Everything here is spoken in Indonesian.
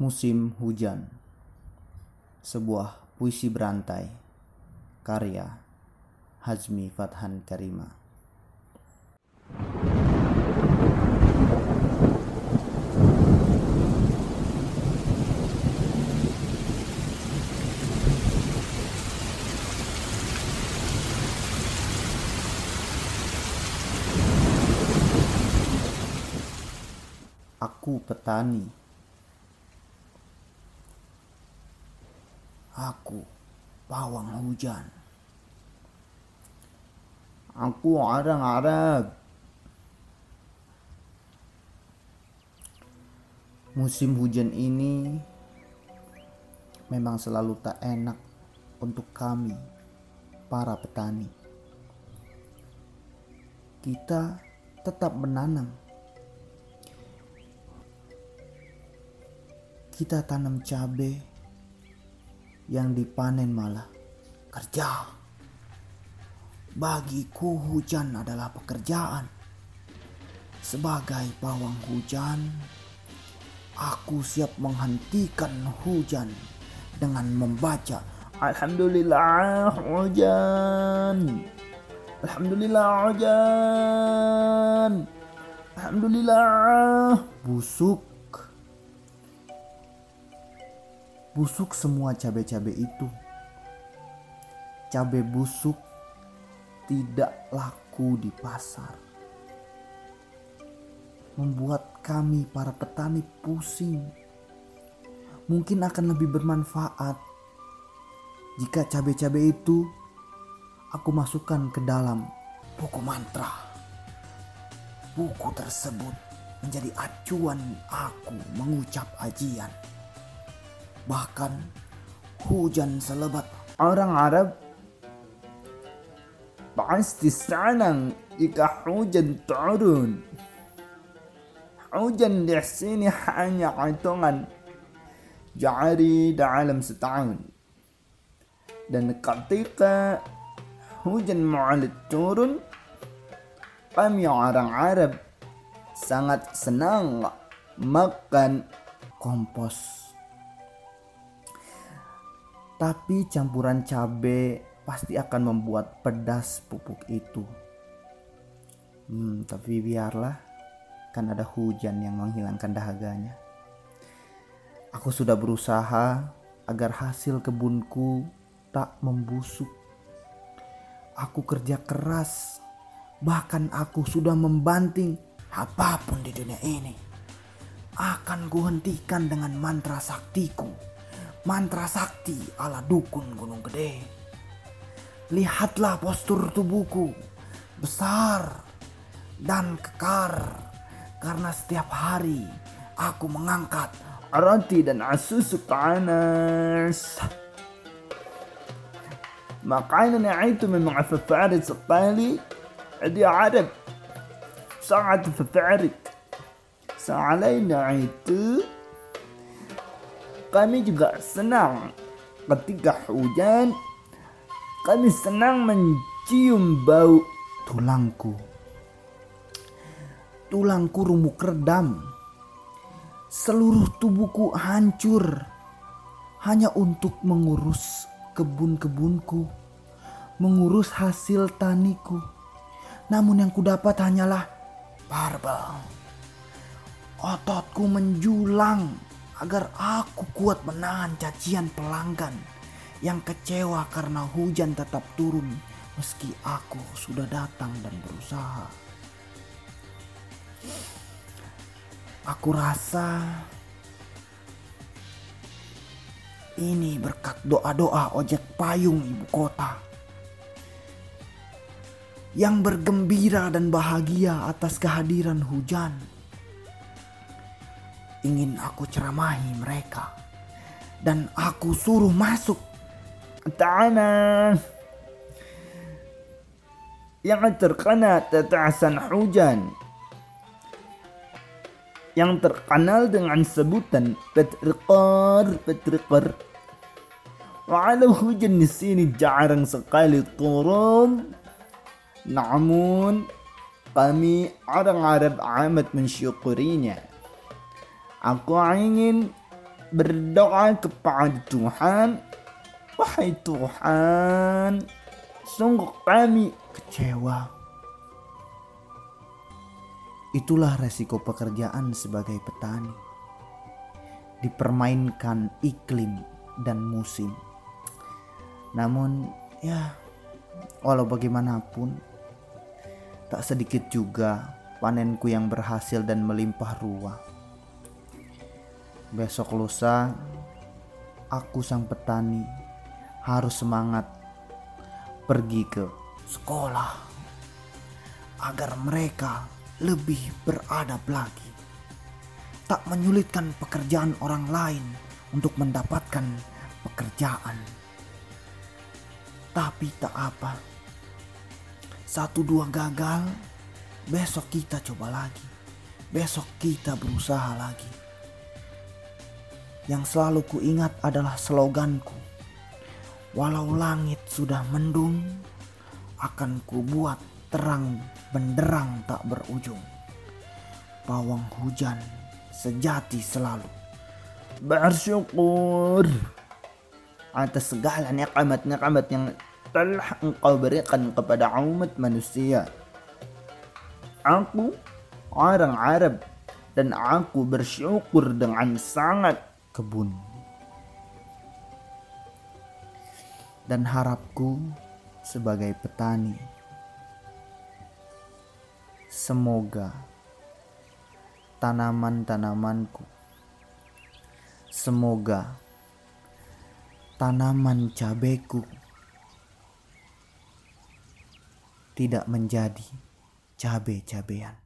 Musim Hujan. Sebuah puisi berantai Karya Hazmi Fathan Karima. Aku petani Aku pawang hujan. Aku orang Arab. Musim hujan ini memang selalu tak enak untuk kami, para petani. Kita tetap menanam. Kita tanam cabai yang dipanen malah kerja. Bagiku hujan adalah pekerjaan. Sebagai pawang hujan, aku siap menghentikan hujan dengan membaca Alhamdulillah hujan. Alhamdulillah hujan. Alhamdulillah busuk busuk semua cabai-cabai itu. Cabai busuk tidak laku di pasar. Membuat kami para petani pusing. Mungkin akan lebih bermanfaat jika cabai-cabai itu aku masukkan ke dalam buku mantra. Buku tersebut menjadi acuan aku mengucap ajian bahkan hujan selebat orang Arab. Pasti senang jika hujan turun. Hujan di sini hanya hitungan jari dalam setahun. Dan ketika hujan mulai turun kami orang Arab sangat senang makan kompos tapi campuran cabai pasti akan membuat pedas pupuk itu. Hmm, tapi biarlah, kan ada hujan yang menghilangkan dahaganya. Aku sudah berusaha agar hasil kebunku tak membusuk. Aku kerja keras, bahkan aku sudah membanting apa pun di dunia ini. Akan kuhentikan dengan mantra saktiku mantra sakti ala dukun gunung gede. Lihatlah postur tubuhku besar dan kekar karena setiap hari aku mengangkat roti dan asus panas. Makanan itu memang favorit sekali di Arab. Sangat favorit. Sealaina itu kami juga senang ketika hujan. Kami senang mencium bau tulangku. Tulangku rumuk redam. Seluruh tubuhku hancur hanya untuk mengurus kebun-kebunku, mengurus hasil taniku. Namun yang kudapat hanyalah barbel. Ototku menjulang agar aku kuat menahan cacian pelanggan yang kecewa karena hujan tetap turun meski aku sudah datang dan berusaha. Aku rasa ini berkat doa-doa ojek payung ibu kota yang bergembira dan bahagia atas kehadiran hujan ingin aku ceramahi mereka. Dan aku suruh masuk tanah. Yang terkena tetasan hujan. Yang terkenal dengan sebutan petrikar petrikar walau hujan di sini jarang sekali turun. Namun kami orang Arab amat mensyukurinya Aku ingin berdoa kepada Tuhan. Wahai Tuhan, sungguh kami kecewa. Itulah resiko pekerjaan sebagai petani. Dipermainkan iklim dan musim. Namun ya walau bagaimanapun tak sedikit juga panenku yang berhasil dan melimpah ruah. Besok lusa aku sang petani harus semangat pergi ke sekolah agar mereka lebih beradab lagi. Tak menyulitkan pekerjaan orang lain untuk mendapatkan pekerjaan. Tapi tak apa. Satu dua gagal, besok kita coba lagi. Besok kita berusaha lagi. Yang selalu kuingat adalah sloganku. Walau langit sudah mendung, akan kubuat terang benderang tak berujung. Pawang hujan sejati selalu bersyukur atas segala nikmat-nikmat yang telah engkau berikan kepada umat manusia. Aku orang Arab dan aku bersyukur dengan sangat kebun. Dan harapku sebagai petani semoga tanaman-tanamanku semoga tanaman cabeku tidak menjadi cabe-cabean.